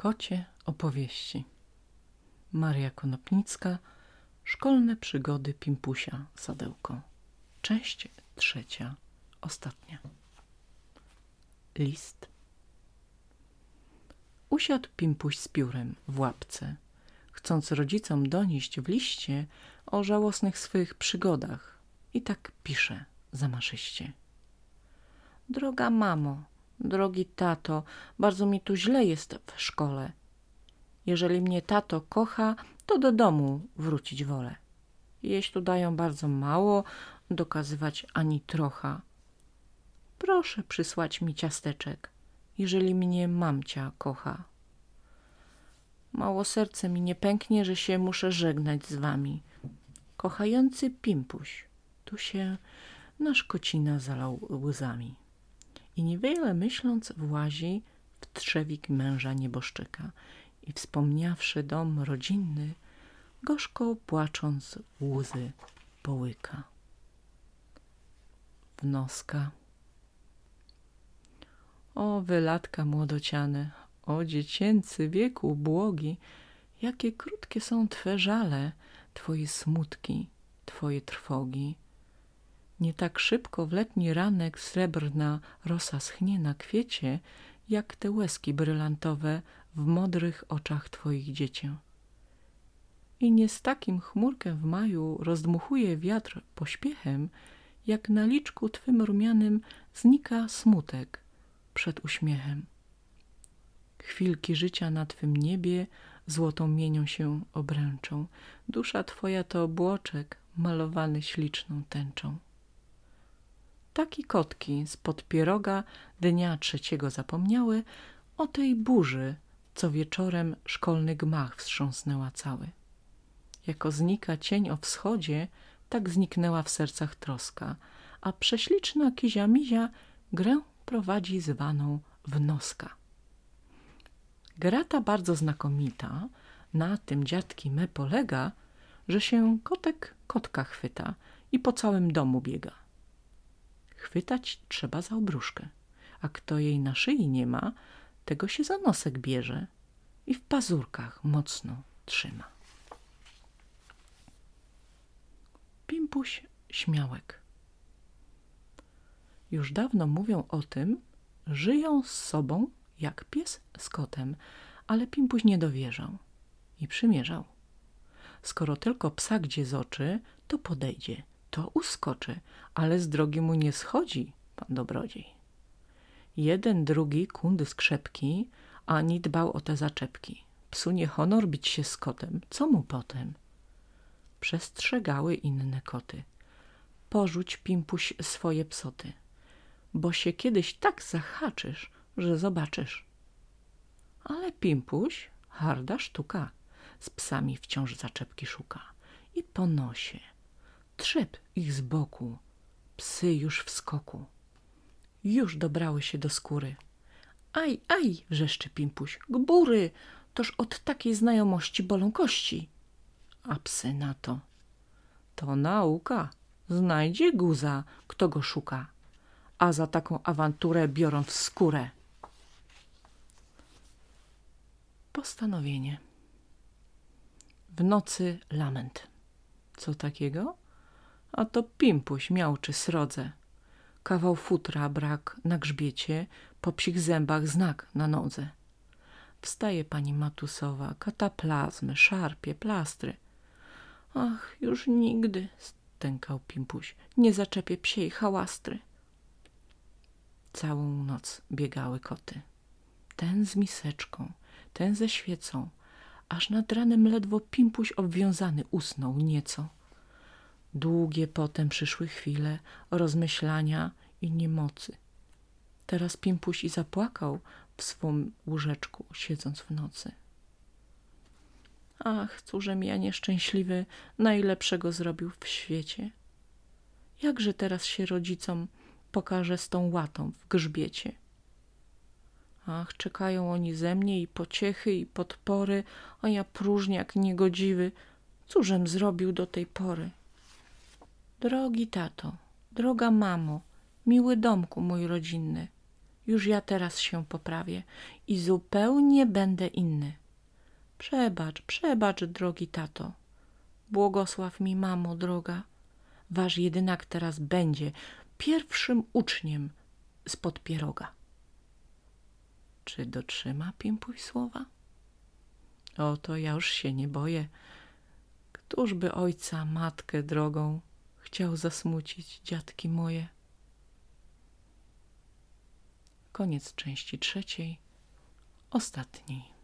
Kocie opowieści. Maria Konopnicka Szkolne przygody Pimpusia Sadełko. Część trzecia, ostatnia. List. Usiadł Pimpuś z piórem w łapce, chcąc rodzicom donieść w liście o żałosnych swych przygodach. I tak pisze zamaszyście. Droga mamo, drogi tato, bardzo mi tu źle jest w szkole. Jeżeli mnie tato kocha, to do domu wrócić wolę. Jeść tu dają bardzo mało, dokazywać ani trocha. Proszę przysłać mi ciasteczek, jeżeli mnie mamcia kocha. Mało serce mi nie pęknie, że się muszę żegnać z wami. Kochający Pimpuś, tu się nasz kocina zalał łzami i niewiele myśląc włazi w trzewik męża nieboszczyka i wspomniawszy dom rodzinny, gorzko płacząc łzy połyka. Wnoska O wylatka młodociane, o dziecięcy wieku błogi, jakie krótkie są Twe żale, Twoje smutki, Twoje trwogi. Nie tak szybko w letni ranek srebrna rosa schnie na kwiecie, jak te łezki brylantowe w modrych oczach twoich dziecię. I nie z takim chmurkiem w maju rozdmuchuje wiatr pośpiechem, jak na liczku twym rumianym znika smutek przed uśmiechem. Chwilki życia na twym niebie złotą mienią się obręczą, dusza twoja to obłoczek malowany śliczną tęczą. Taki kotki spod pieroga dnia trzeciego zapomniały o tej burzy, co wieczorem szkolny gmach wstrząsnęła cały. Jako znika cień o wschodzie, tak zniknęła w sercach troska, a prześliczna kizia mizia grę prowadzi zwaną wnoska. Gra ta bardzo znakomita, na tym dziadki me polega, że się kotek kotka chwyta i po całym domu biega. Chwytać trzeba za obruszkę, a kto jej na szyi nie ma, tego się za nosek bierze i w pazurkach mocno trzyma. Pimpuś Śmiałek Już dawno mówią o tym, żyją z sobą jak pies z kotem, ale Pimpuś nie dowierzał i przymierzał. Skoro tylko psa gdzie z oczy, to podejdzie, to uskoczy, ale z drogi mu nie schodzi, pan dobrodziej. Jeden, drugi kundy skrzepki, ani dbał o te zaczepki. Psu nie honor bić się z kotem, co mu potem? Przestrzegały inne koty. Porzuć, pimpuś, swoje psoty, bo się kiedyś tak zahaczysz, że zobaczysz. Ale pimpuś, harda sztuka, z psami wciąż zaczepki szuka i po nosie trzep ich z boku. Psy już w skoku. Już dobrały się do skóry. Aj, aj, wrzeszczy Pimpuś, gbury, toż od takiej znajomości bolą kości. A psy na to. To nauka. Znajdzie guza, kto go szuka. A za taką awanturę biorą w skórę. Postanowienie. W nocy lament. Co takiego? A to pimpuś miałczy srodze. Kawał futra brak na grzbiecie, po psich zębach znak na nodze. Wstaje pani Matusowa, kataplazmy, szarpie, plastry. Ach, już nigdy, stękał Pimpuś, nie zaczepię psiej hałastry. Całą noc biegały koty. Ten z miseczką, ten ze świecą, aż nad ranem ledwo Pimpuś obwiązany usnął nieco. Długie potem przyszły chwile rozmyślania i niemocy. Teraz Pimpuś i zapłakał w swym łóżeczku, siedząc w nocy. Ach, cóżem ja nieszczęśliwy najlepszego zrobił w świecie. Jakże teraz się rodzicom pokaże z tą łatą w grzbiecie? Ach, czekają oni ze mnie i pociechy, i podpory, a ja próżniak niegodziwy, cóżem zrobił do tej pory? Drogi tato, droga mamo, miły domku mój rodzinny, Już ja teraz się poprawię i zupełnie będę inny. Przebacz, przebacz, drogi tato. Błogosław mi, mamo droga. Wasz jedynak teraz będzie pierwszym uczniem spod pieroga. Czy dotrzyma Pimpuj słowa? Oto ja już się nie boję. Któż by ojca, matkę drogą chciał zasmucić, dziadki moje? Koniec części trzeciej, ostatniej.